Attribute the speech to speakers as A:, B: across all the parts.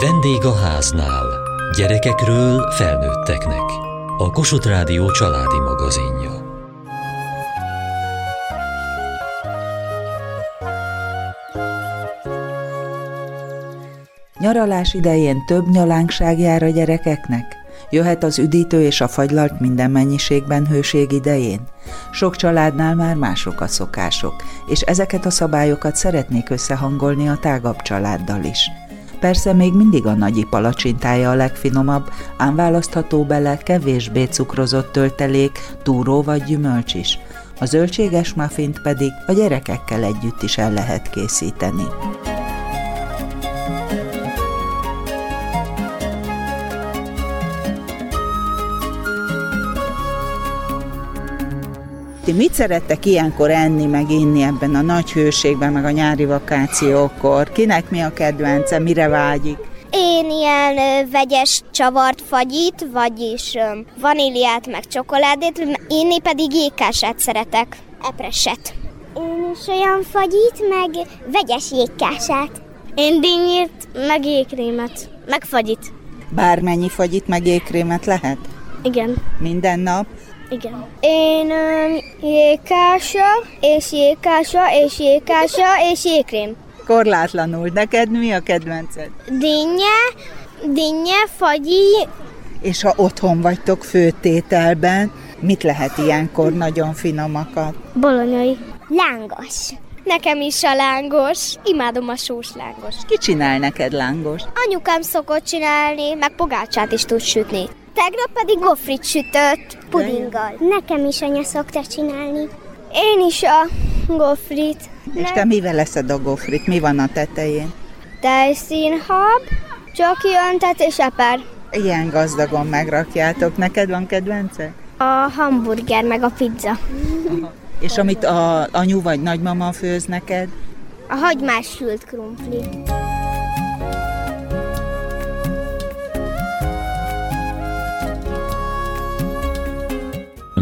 A: Vendég a háznál. Gyerekekről felnőtteknek. A Kossuth Rádió családi magazinja.
B: Nyaralás idején több nyalánkság jár a gyerekeknek? Jöhet az üdítő és a fagylalt minden mennyiségben hőség idején? Sok családnál már mások a szokások, és ezeket a szabályokat szeretnék összehangolni a tágabb családdal is. Persze még mindig a nagyi palacsintája a legfinomabb, ám választható bele kevésbé cukrozott töltelék, túró vagy gyümölcs is. A zöldséges muffint pedig a gyerekekkel együtt is el lehet készíteni. Ti mit szerettek ilyenkor enni, meg inni ebben a nagy hőségben, meg a nyári vakációkor? Kinek mi a kedvence, mire vágyik?
C: Én ilyen ö, vegyes csavart fagyit, vagyis ö, vaníliát, meg csokoládét, inni pedig jégkását szeretek, epreset. Én is olyan fagyit, meg vegyes jégkását. Én dinnyét, meg jégkrémet, meg fagyit.
B: Bármennyi fagyit, meg jégkrémet lehet?
C: Igen.
B: Minden nap?
C: Igen. Én um, jégkása, és jégkása, és jégkása, és jégkrém.
B: Korlátlanul. Neked mi a kedvenced?
C: Dinnye, dinnye, fagyi,
B: És ha otthon vagytok főtételben, mit lehet ilyenkor nagyon finomakat?
C: bolonyai. Lángos. Nekem is a lángos. Imádom a sós lángos.
B: Ki csinál neked lángos?
C: Anyukám szokott csinálni, meg pogácsát is tud sütni. Tegnap pedig gofrit sütött pudinggal. Nekem is anya szokta csinálni. Én is a gofrit.
B: És te mivel leszed a gofrit? Mi van a tetején?
C: Tejszínhab, csoki öntet és eper.
B: Ilyen gazdagon megrakjátok. Neked van kedvence?
C: A hamburger meg a pizza.
B: És amit a anyu vagy nagymama főz neked?
C: A hagymás sült krumpli.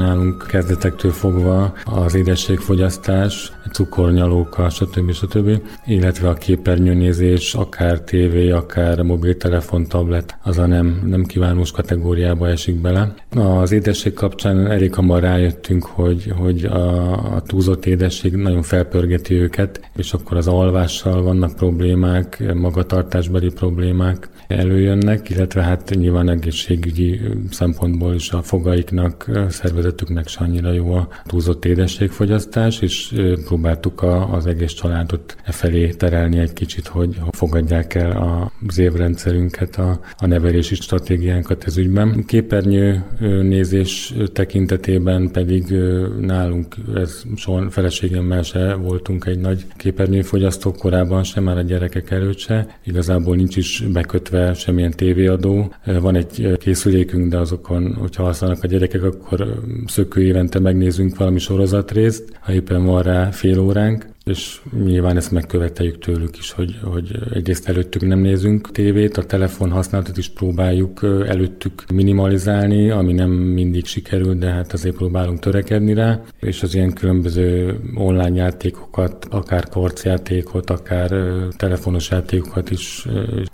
D: Nálunk kezdetektől fogva az édességfogyasztás, cukornyalóka, stb. stb. Illetve a képernyőnézés, akár tévé, akár mobiltelefon, tablet, az a nem, nem kívánós kategóriába esik bele. Az édesség kapcsán elég hamar rájöttünk, hogy, hogy a, a túlzott édesség nagyon felpörgeti őket, és akkor az alvással vannak problémák, magatartásbeli problémák előjönnek, illetve hát nyilván egészségügyi szempontból is a fogaiknak, szervezetüknek se annyira jó a túlzott édességfogyasztás, és próbáltuk a, az egész családot e felé terelni egy kicsit, hogy fogadják el az évrendszerünket, a, a nevelési stratégiánkat ez ügyben. Képernyő nézés tekintetében pedig nálunk, ez soha feleségemmel se voltunk egy nagy képernyőfogyasztók korábban sem, már a gyerekek előtt se. Igazából nincs is bekötve semmilyen tévéadó. Van egy készülékünk, de azokon, hogyha használnak a gyerekek, akkor szökő évente megnézünk valami sorozatrészt, ha éppen van rá fél óránk, és nyilván ezt megköveteljük tőlük is, hogy, hogy egyrészt előttük nem nézünk tévét, a telefon használatot is próbáljuk előttük minimalizálni, ami nem mindig sikerül, de hát azért próbálunk törekedni rá, és az ilyen különböző online játékokat, akár korcjátékot, akár telefonos játékokat is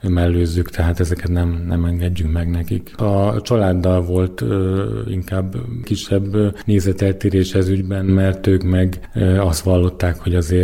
D: mellőzzük, tehát ezeket nem, nem engedjük meg nekik. A családdal volt inkább kisebb nézeteltérés ez ügyben, mert ők meg azt vallották, hogy azért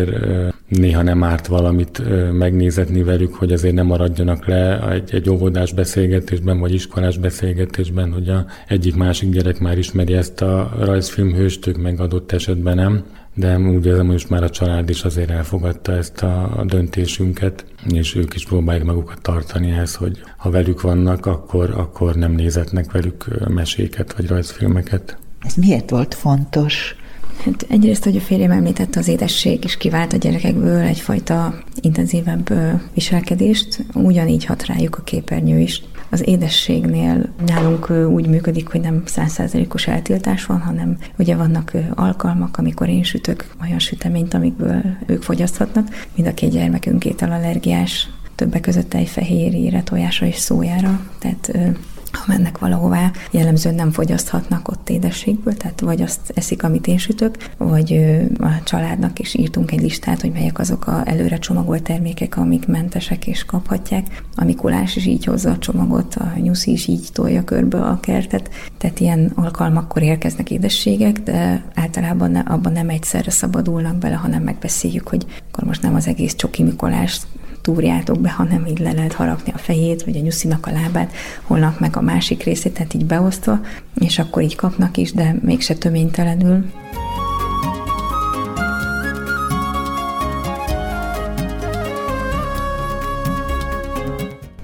D: néha nem árt valamit megnézetni velük, hogy azért nem maradjanak le egy, egy óvodás beszélgetésben, vagy iskolás beszélgetésben, hogy a egyik-másik gyerek már ismeri ezt a rajzfilmhőst, ők meg adott esetben nem. De úgy érzem, hogy most már a család is azért elfogadta ezt a döntésünket, és ők is próbálják magukat tartani ehhez, hogy ha velük vannak, akkor, akkor nem nézetnek velük meséket vagy rajzfilmeket.
B: Ez miért volt fontos?
E: Hát egyrészt, hogy a férjem említette, az édesség is kivált a gyerekekből egyfajta intenzívebb viselkedést, ugyanígy hat rájuk a képernyő is. Az édességnél nálunk úgy működik, hogy nem százszázalékos eltiltás van, hanem ugye vannak alkalmak, amikor én sütök olyan süteményt, amikből ők fogyaszthatnak. Mind a két gyermekünk ételallergiás, többek között tejfehérjére, tojásra és szójára, tehát ha mennek valahová, jellemzően nem fogyaszthatnak ott édességből, tehát vagy azt eszik, amit én sütök, vagy a családnak is írtunk egy listát, hogy melyek azok a előre csomagolt termékek, amik mentesek és kaphatják. A Mikulás is így hozza a csomagot, a nyuszi is így tolja körbe a kertet, tehát ilyen alkalmakkor érkeznek édességek, de általában abban nem egyszerre szabadulnak bele, hanem megbeszéljük, hogy akkor most nem az egész csoki Mikolás túrjátok be, hanem így le lehet harapni a fejét, vagy a nyuszinak a lábát, holnap meg a másik részét, tehát így beosztva, és akkor így kapnak is, de mégse töménytelenül.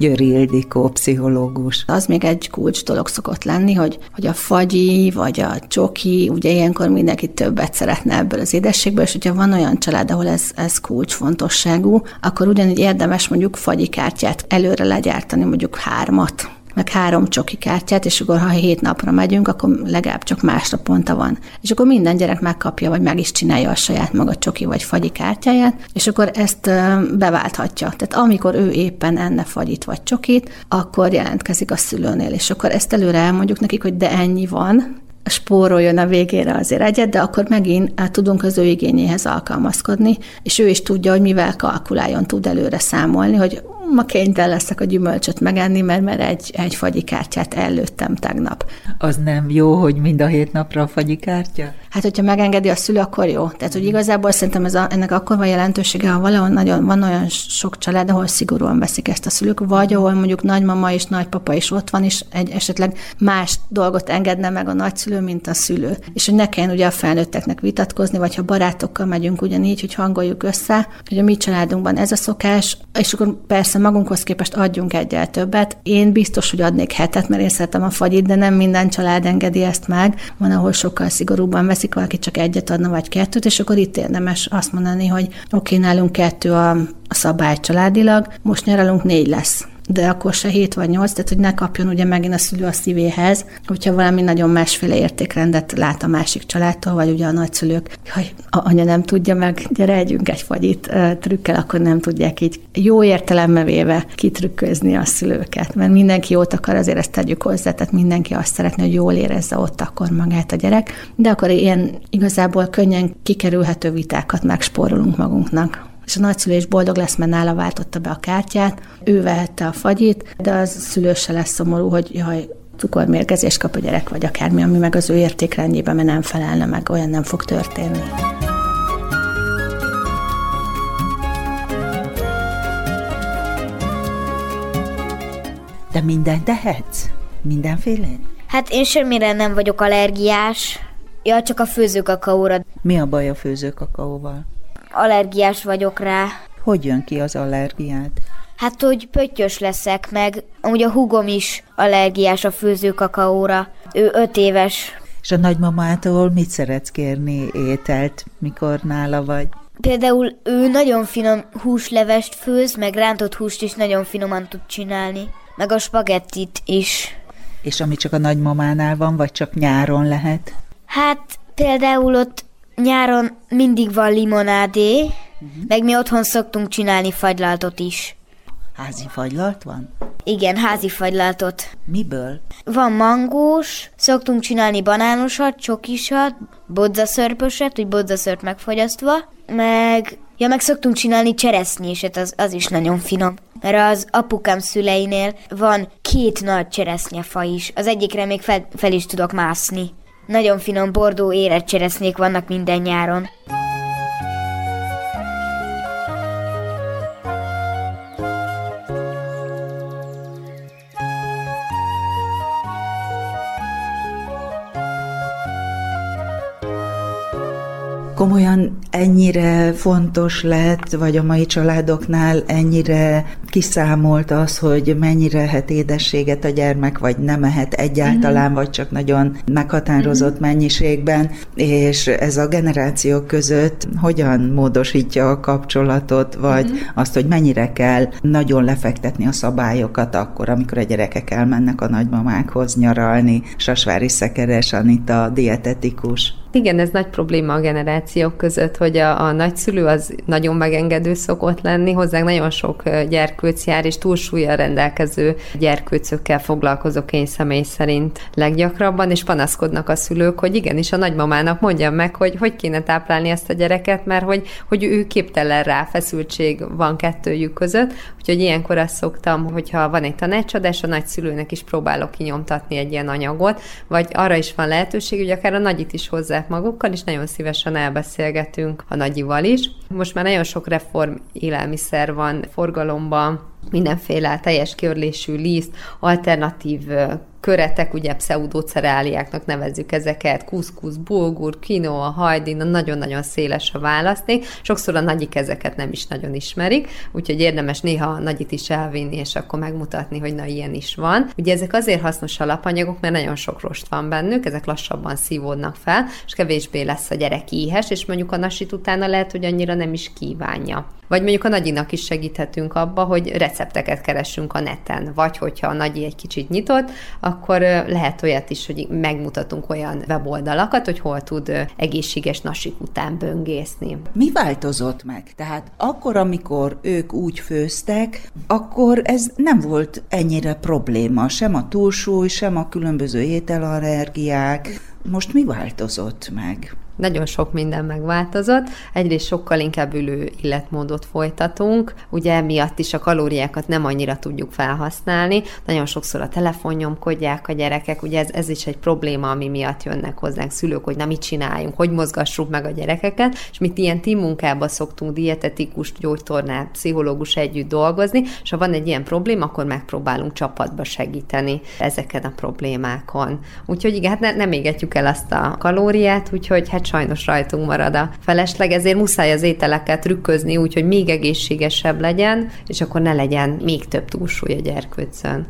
B: Győri Ildikó, pszichológus.
F: Az még egy kulcs dolog szokott lenni, hogy, hogy a fagyi vagy a csoki, ugye ilyenkor mindenki többet szeretne ebből az édességből, és hogyha van olyan család, ahol ez, ez fontosságú, akkor ugyanígy érdemes mondjuk fagyikártyát előre legyártani, mondjuk hármat meg három csoki kártyát, és akkor ha hét napra megyünk, akkor legalább csak másra ponta van. És akkor minden gyerek megkapja, vagy meg is csinálja a saját maga csoki vagy fagyi kártyáját, és akkor ezt beválthatja. Tehát amikor ő éppen enne fagyit vagy csokit, akkor jelentkezik a szülőnél, és akkor ezt előre elmondjuk nekik, hogy de ennyi van, spóroljon a végére azért egyet, de akkor megint tudunk az ő igényéhez alkalmazkodni, és ő is tudja, hogy mivel kalkuláljon, tud előre számolni, hogy ma kénytelen leszek a gyümölcsöt megenni, mert, mert egy, egy fagyikártyát előttem tegnap.
B: Az nem jó, hogy mind a hét napra a fagyikártya?
F: Hát, hogyha megengedi a szülő, akkor jó. Tehát, hogy igazából szerintem ez a, ennek akkor van jelentősége, ha valahol nagyon, van olyan sok család, ahol szigorúan veszik ezt a szülők, vagy ahol mondjuk nagymama és nagypapa is ott van, és egy esetleg más dolgot engedne meg a nagyszülő, mint a szülő. És hogy ne kelljen ugye a felnőtteknek vitatkozni, vagy ha barátokkal megyünk ugyanígy, hogy hangoljuk össze, hogy a mi családunkban ez a szokás, és akkor persze magunkhoz képest adjunk egyel többet. Én biztos, hogy adnék hetet, mert én szeretem a fagyit, de nem minden család engedi ezt meg. Van, ahol sokkal szigorúbban veszik, valaki csak egyet adna, vagy kettőt, és akkor itt érdemes azt mondani, hogy oké, nálunk kettő a, a szabály családilag, most nyaralunk négy lesz de akkor se 7 vagy 8, tehát hogy ne kapjon ugye megint a szülő a szívéhez, hogyha valami nagyon másféle értékrendet lát a másik családtól, vagy ugye a nagyszülők, hogy a anya nem tudja meg, gyere, együnk egy fagyit trükkel, akkor nem tudják így jó értelembe véve kitrükközni a szülőket, mert mindenki jót akar, azért ezt tegyük hozzá, tehát mindenki azt szeretné, hogy jól érezze ott akkor magát a gyerek, de akkor ilyen igazából könnyen kikerülhető vitákat megspórolunk magunknak és a nagyszülő is boldog lesz, mert nála váltotta be a kártyát, ő vehette a fagyit, de az szülő se lesz szomorú, hogy jaj, cukormérgezés kap a gyerek, vagy akármi, ami meg az ő értékrendjében, mert nem felelne meg, olyan nem fog történni.
B: De mindent tehetsz? Mindenféle?
G: Hát én semmire nem vagyok allergiás. Ja, csak a főzőkakaóra.
B: Mi a baj a főzőkakaóval?
G: Allergiás vagyok rá.
B: Hogy jön ki az allergiád?
G: Hát, hogy pöttyös leszek, meg amúgy a hugom is allergiás a főző kakaóra. Ő öt éves.
B: És a nagymamától mit szeretsz kérni ételt, mikor nála vagy?
G: Például ő nagyon finom húslevest főz, meg rántott húst is nagyon finoman tud csinálni. Meg a spagettit is.
B: És ami csak a nagymamánál van, vagy csak nyáron lehet?
G: Hát például ott nyáron mindig van limonádé, uh-huh. meg mi otthon szoktunk csinálni fagylaltot is.
B: Házi fagylalt van?
G: Igen, házi fagylaltot.
B: Miből?
G: Van mangós, szoktunk csinálni banánosat, csokisat, bodzaszörpöset, úgy bodzaszört megfogyasztva, meg, ja, meg szoktunk csinálni cseresznyeset, az, az is nagyon finom. Mert az apukám szüleinél van két nagy cseresznyefa is, az egyikre még fel, fel is tudok mászni. Nagyon finom bordó éretcseresznyék vannak minden nyáron.
B: komolyan ennyire fontos lett, vagy a mai családoknál ennyire kiszámolt az, hogy mennyire ehet édességet a gyermek, vagy nem ehet egyáltalán, uh-huh. vagy csak nagyon meghatározott uh-huh. mennyiségben, és ez a generációk között hogyan módosítja a kapcsolatot, vagy uh-huh. azt, hogy mennyire kell nagyon lefektetni a szabályokat akkor, amikor a gyerekek elmennek a nagymamákhoz nyaralni. Sasvári Szekeres Anita, dietetikus.
H: Igen, ez nagy probléma a generációk között, hogy a, a nagyszülő az nagyon megengedő szokott lenni, hozzánk nagyon sok gyerkőc jár, és túlsúlya rendelkező gyerkőcökkel foglalkozok én személy szerint leggyakrabban, és panaszkodnak a szülők, hogy igenis a nagymamának mondjam meg, hogy hogy kéne táplálni ezt a gyereket, mert hogy, hogy ő képtelen rá, feszültség van kettőjük között, úgyhogy ilyenkor azt szoktam, hogyha van egy tanácsadás, a nagyszülőnek is próbálok kinyomtatni egy ilyen anyagot, vagy arra is van lehetőség, hogy akár a nagyit is hozzák magukkal, és nagyon szívesen elbeszélgetünk a nagyival is. Most már nagyon sok reform élelmiszer van forgalomban, mindenféle teljes körlésű liszt, alternatív köretek, ugye pseudoceráliáknak nevezzük ezeket, kuszkusz, bulgur, quinoa, hajdina, nagyon-nagyon széles a választék. Sokszor a nagyik ezeket nem is nagyon ismerik, úgyhogy érdemes néha a nagyit is elvinni, és akkor megmutatni, hogy na ilyen is van. Ugye ezek azért hasznos alapanyagok, mert nagyon sok rost van bennük, ezek lassabban szívódnak fel, és kevésbé lesz a gyerek éhes, és mondjuk a nasit utána lehet, hogy annyira nem is kívánja. Vagy mondjuk a nagyinak is segíthetünk abba, hogy recepteket keressünk a neten, vagy hogyha a nagyi egy kicsit nyitott, akkor lehet olyat is, hogy megmutatunk olyan weboldalakat, hogy hol tud egészséges nasik után böngészni.
B: Mi változott meg? Tehát akkor, amikor ők úgy főztek, akkor ez nem volt ennyire probléma, sem a túlsúly, sem a különböző ételallergiák. Most mi változott meg?
H: Nagyon sok minden megváltozott. Egyrészt sokkal inkább ülő illetmódot folytatunk, ugye emiatt is a kalóriákat nem annyira tudjuk felhasználni. Nagyon sokszor a telefonnyomkodják a gyerekek, ugye ez, ez is egy probléma, ami miatt jönnek hozzánk szülők, hogy na mit csináljunk, hogy mozgassuk meg a gyerekeket, és mit ilyen team munkába szoktunk dietetikus, gyógytornál, pszichológus együtt dolgozni, és ha van egy ilyen probléma, akkor megpróbálunk csapatba segíteni ezeken a problémákon. Úgyhogy igen, hát ne, nem égetjük el azt a kalóriát, úgyhogy hát sajnos rajtunk marad a felesleg, ezért muszáj az ételeket trükközni úgy, hogy még egészségesebb legyen, és akkor ne legyen még több túlsúly a gyerkőcön.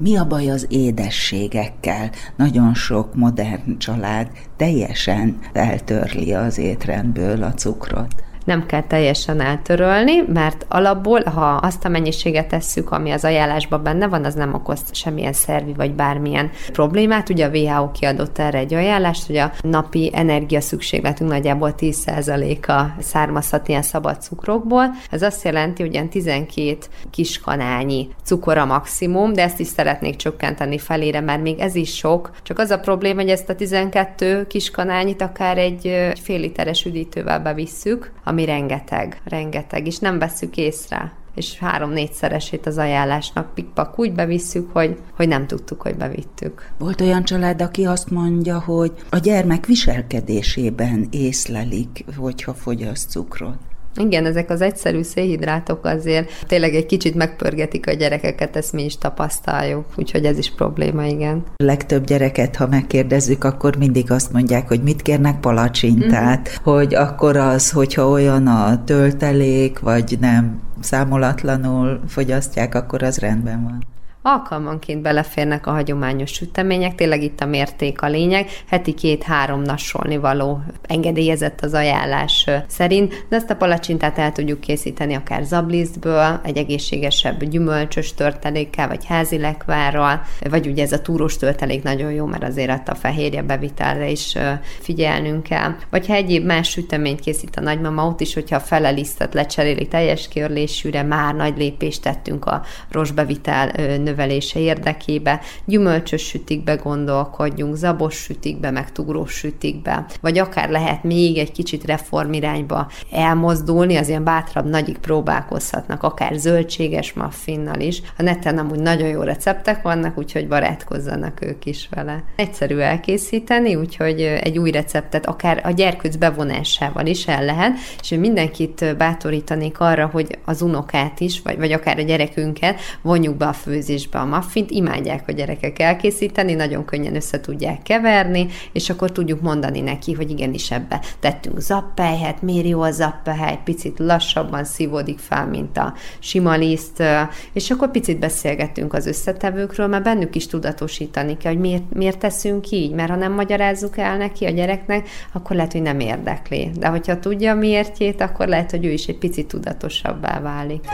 B: Mi a baj az édességekkel? Nagyon sok modern család teljesen eltörli az étrendből a cukrot
H: nem kell teljesen eltörölni, mert alapból, ha azt a mennyiséget tesszük, ami az ajánlásban benne van, az nem okoz semmilyen szervi vagy bármilyen problémát. Ugye a WHO kiadott erre egy ajánlást, hogy a napi energia szükségletünk nagyjából 10%-a származhat ilyen szabad cukrokból. Ez azt jelenti, hogy ilyen 12 kiskanálnyi cukor a maximum, de ezt is szeretnék csökkenteni felére, mert még ez is sok. Csak az a probléma, hogy ezt a 12 kiskanálnyit akár egy fél literes üdítővel bevisszük, ami rengeteg, rengeteg, és nem veszük észre és három-négyszeresét az ajánlásnak pikpak úgy bevisszük, hogy, hogy nem tudtuk, hogy bevittük.
B: Volt olyan család, aki azt mondja, hogy a gyermek viselkedésében észlelik, hogyha fogyaszt cukrot.
H: Igen, ezek az egyszerű szénhidrátok azért tényleg egy kicsit megpörgetik a gyerekeket, ezt mi is tapasztaljuk, úgyhogy ez is probléma, igen.
B: A legtöbb gyereket, ha megkérdezzük, akkor mindig azt mondják, hogy mit kérnek palacsintát, uh-huh. hogy akkor az, hogyha olyan a töltelék, vagy nem számolatlanul fogyasztják, akkor az rendben van.
H: Alkalmanként beleférnek a hagyományos sütemények, tényleg itt a mérték a lényeg, heti két-három nasolni való engedélyezett az ajánlás szerint, de ezt a palacsintát el tudjuk készíteni akár zablisztből, egy egészségesebb gyümölcsös törtelékkel, vagy házi lekvárral, vagy ugye ez a túros törtelék nagyon jó, mert azért a fehérje bevitelre is figyelnünk kell. Vagy ha egyéb más süteményt készít a nagymama, ott is, hogyha a fele lisztet lecseréli teljes körlésűre, már nagy lépést tettünk a rosbevitel növelése érdekébe, gyümölcsös sütikbe gondolkodjunk, zabos sütikbe, meg tugrós sütikbe, vagy akár lehet még egy kicsit reformirányba elmozdulni, az ilyen bátrabb nagyik próbálkozhatnak, akár zöldséges muffinnal is. A neten amúgy nagyon jó receptek vannak, úgyhogy barátkozzanak ők is vele. Egyszerű elkészíteni, úgyhogy egy új receptet akár a gyerkőc bevonásával is el lehet, és mindenkit bátorítanék arra, hogy az unokát is, vagy, vagy akár a gyerekünket vonjuk be a főzés sütésbe a muffint, imádják a gyerekek elkészíteni, nagyon könnyen össze tudják keverni, és akkor tudjuk mondani neki, hogy igenis ebbe tettünk zappelyhet, miért jó a zappely, picit lassabban szívódik fel, mint a sima liszt, és akkor picit beszélgetünk az összetevőkről, mert bennük is tudatosítani kell, hogy miért, miért teszünk így, mert ha nem magyarázzuk el neki a gyereknek, akkor lehet, hogy nem érdekli. De hogyha tudja miértjét, akkor lehet, hogy ő is egy picit tudatosabbá válik.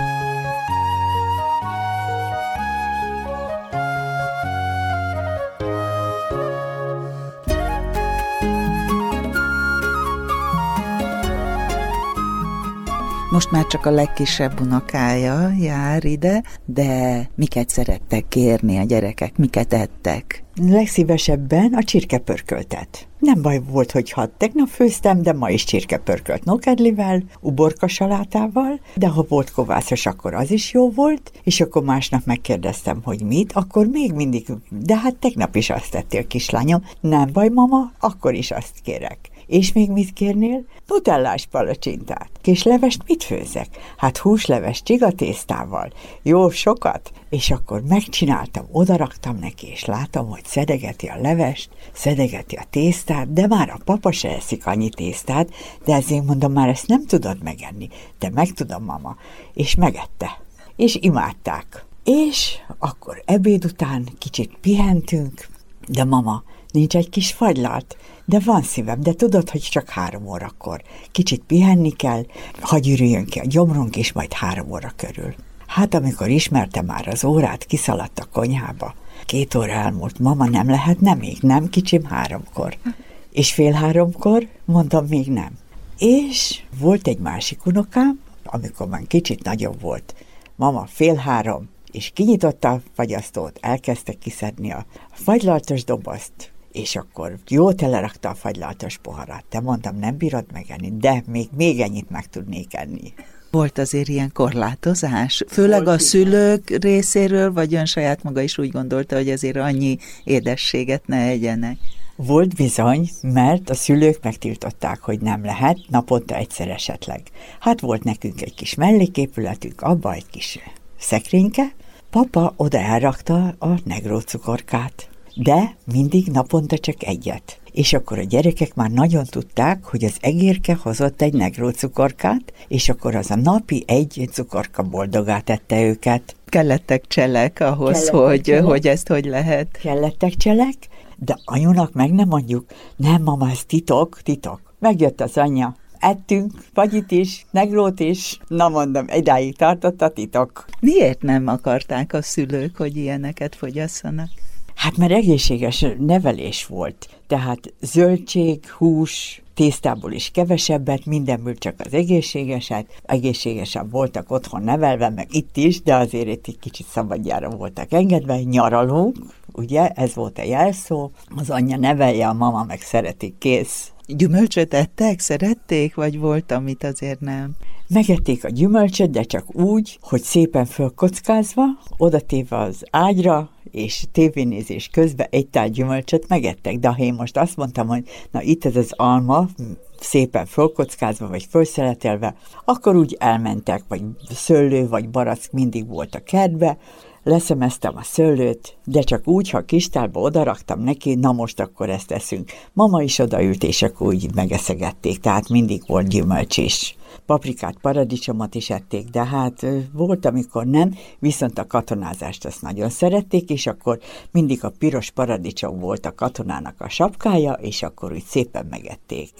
B: Most már csak a legkisebb unokája jár ide, de miket szerettek kérni a gyerekek, miket ettek?
I: Legszívesebben a csirkepörköltet. Nem baj volt, hogy ha tegnap főztem, de ma is csirkepörkölt nokedlivel, uborka salátával, de ha volt kovászos, akkor az is jó volt, és akkor másnap megkérdeztem, hogy mit, akkor még mindig, de hát tegnap is azt tettél, kislányom. Nem baj, mama, akkor is azt kérek. És még mit kérnél? Nutellás palacsintát. Kis levest mit főzek? Hát húsleves csigatésztával. Jó sokat? És akkor megcsináltam, odaraktam neki, és látom, hogy szedegeti a levest, szedegeti a tésztát, de már a papa se eszik annyi tésztát, de ezért mondom, már ezt nem tudod megenni. De meg tudom, mama. És megette. És imádták. És akkor ebéd után kicsit pihentünk, de mama, nincs egy kis fagylalt? De van szívem, de tudod, hogy csak három órakor. Kicsit pihenni kell, hagy ürüljön ki a gyomrunk, és majd három óra körül. Hát amikor ismerte már az órát, kiszaladt a konyhába. Két óra elmúlt, mama nem lehetne még, nem kicsim háromkor. És fél háromkor mondtam, még nem. És volt egy másik unokám, amikor már kicsit nagyobb volt. Mama, fél három, és kinyitotta a fagyasztót, elkezdte kiszedni a fagylaltos dobozt, és akkor jó telerakta a fagylaltos poharat. Te mondtam, nem bírod megenni, de még, még ennyit meg tudnék enni.
B: Volt azért ilyen korlátozás? Főleg a szülők részéről, vagy ön saját maga is úgy gondolta, hogy azért annyi édességet ne egyenek?
I: Volt bizony, mert a szülők megtiltották, hogy nem lehet, naponta egyszer esetleg. Hát volt nekünk egy kis melléképületünk, abba egy kis szekrényke, papa oda elrakta a negrócukorkát de mindig naponta csak egyet. És akkor a gyerekek már nagyon tudták, hogy az egérke hozott egy negró cukorkát, és akkor az a napi egy cukorka boldogát tette őket.
B: Kellettek cselek ahhoz, Kellettek hogy, cselek. hogy ezt hogy lehet.
I: Kellettek cselek, de anyunak meg nem mondjuk, nem mama, ez titok, titok. Megjött az anyja, ettünk, fagyit is, negrót is, na mondom, egyáig tartott a titok.
B: Miért nem akarták a szülők, hogy ilyeneket fogyasszanak?
I: Hát mert egészséges nevelés volt. Tehát zöldség, hús, tésztából is kevesebbet, mindenből csak az egészségeset. Egészségesen voltak otthon nevelve, meg itt is, de azért itt egy kicsit szabadjára voltak engedve. Nyaralunk, ugye, ez volt a jelszó. Az anyja nevelje, a mama meg szeretik, kész.
B: Gyümölcsöt ettek, szerették, vagy volt, amit azért nem?
I: Megették a gyümölcsöt, de csak úgy, hogy szépen fölkockázva, odatéve az ágyra, és tévénézés közben egy tál gyümölcsöt megettek. De ha én most azt mondtam, hogy na itt ez az alma, szépen fölkockázva, vagy fölszeletelve, akkor úgy elmentek, vagy szőlő, vagy barack mindig volt a kertbe, leszemeztem a szőlőt, de csak úgy, ha kistálba odaraktam neki, na most akkor ezt eszünk. Mama is odaült, és akkor úgy megeszegették, tehát mindig volt gyümölcs is paprikát, paradicsomot is ették, de hát volt, amikor nem, viszont a katonázást azt nagyon szerették, és akkor mindig a piros paradicsom volt a katonának a sapkája, és akkor úgy szépen megették.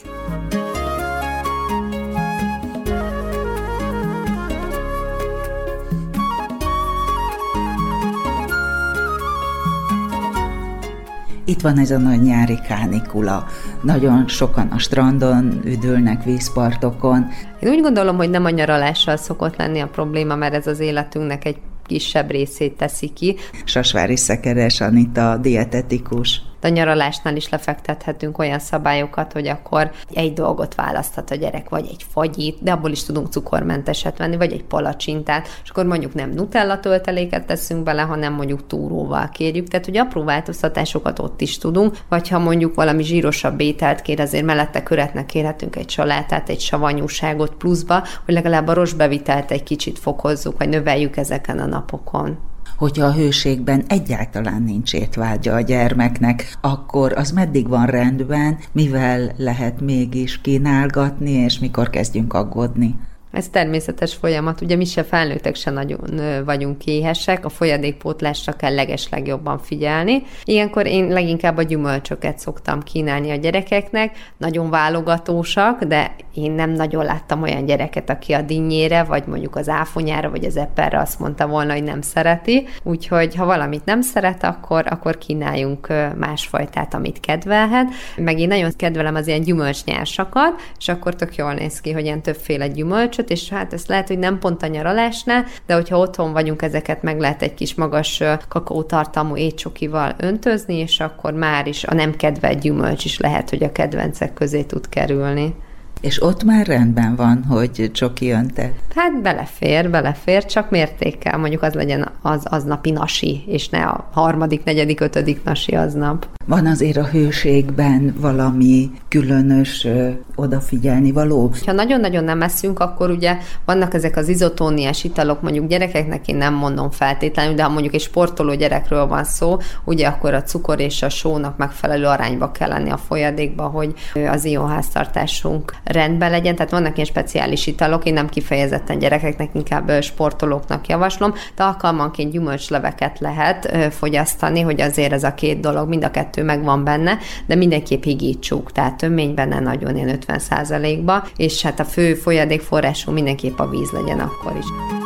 B: Itt van ez a nagy nyári kánikula. Nagyon sokan a strandon üdülnek, vízpartokon.
H: Én úgy gondolom, hogy nem a nyaralással szokott lenni a probléma, mert ez az életünknek egy kisebb részét teszi ki.
B: Sasvári Szekeres Anita, dietetikus
H: a nyaralásnál is lefektethetünk olyan szabályokat, hogy akkor egy dolgot választhat a gyerek, vagy egy fagyit, de abból is tudunk cukormenteset venni, vagy egy palacsintát, és akkor mondjuk nem nutella tölteléket teszünk bele, hanem mondjuk túróval kérjük, tehát hogy apró változtatásokat ott is tudunk, vagy ha mondjuk valami zsírosabb ételt kér, azért mellette köretnek kérhetünk egy salátát, egy savanyúságot pluszba, hogy legalább a rostbevitelt egy kicsit fokozzuk, vagy növeljük ezeken a napokon
B: hogyha a hőségben egyáltalán nincs étvágya a gyermeknek, akkor az meddig van rendben, mivel lehet mégis kínálgatni, és mikor kezdjünk aggódni?
H: Ez természetes folyamat, ugye mi se felnőttek se nagyon vagyunk éhesek, a folyadékpótlásra kell legesleg jobban figyelni. Ilyenkor én leginkább a gyümölcsöket szoktam kínálni a gyerekeknek, nagyon válogatósak, de én nem nagyon láttam olyan gyereket, aki a dinnyére, vagy mondjuk az áfonyára, vagy az eperre azt mondta volna, hogy nem szereti. Úgyhogy ha valamit nem szeret, akkor, akkor kínáljunk másfajtát, amit kedvelhet. Meg én nagyon kedvelem az ilyen gyümölcsnyársakat, és akkor tök jól néz ki, hogy ilyen többféle gyümölcs gyümölcsöt, és hát ez lehet, hogy nem pont a nyaralásnál, de hogyha otthon vagyunk, ezeket meg lehet egy kis magas kakaótartalmú étcsokival öntözni, és akkor már is a nem kedvelt gyümölcs is lehet, hogy a kedvencek közé tud kerülni.
B: És ott már rendben van, hogy csoki önte?
H: Hát belefér, belefér, csak mértékkel. Mondjuk az legyen az aznapi nasi, és ne a harmadik, negyedik, ötödik nasi aznap.
B: Van azért a hőségben valami különös ö, odafigyelni való?
H: Ha nagyon-nagyon nem eszünk, akkor ugye vannak ezek az izotóniás italok, mondjuk gyerekeknek én nem mondom feltétlenül, de ha mondjuk egy sportoló gyerekről van szó, ugye akkor a cukor és a sónak megfelelő arányba kell lenni a folyadékba, hogy az ionháztartásunk rendben legyen, tehát vannak ilyen speciális italok, én nem kifejezetten gyerekeknek, inkább sportolóknak javaslom, de alkalmanként gyümölcsleveket lehet fogyasztani, hogy azért ez a két dolog, mind a kettő megvan benne, de mindenképp higítsuk, tehát tömény benne nagyon ilyen 50%-ba, és hát a fő folyadékforrású mindenképp a víz legyen akkor is.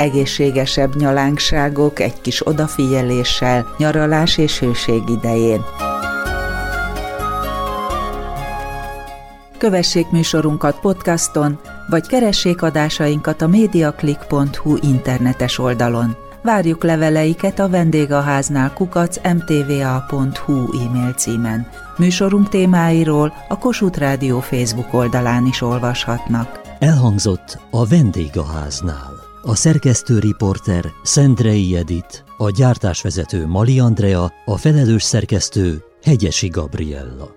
B: Egészségesebb nyalánkságok egy kis odafigyeléssel nyaralás és hőség idején. Kövessék műsorunkat podcaston, vagy keressék adásainkat a mediaclick.hu internetes oldalon. Várjuk leveleiket a vendégháznál kukac mtva.hu e-mail címen. Műsorunk témáiról a Kossuth Rádió Facebook oldalán is olvashatnak.
A: Elhangzott a vendégháznál. A szerkesztő riporter Szendrei Edit, a gyártásvezető Mali Andrea, a felelős szerkesztő Hegyesi Gabriella.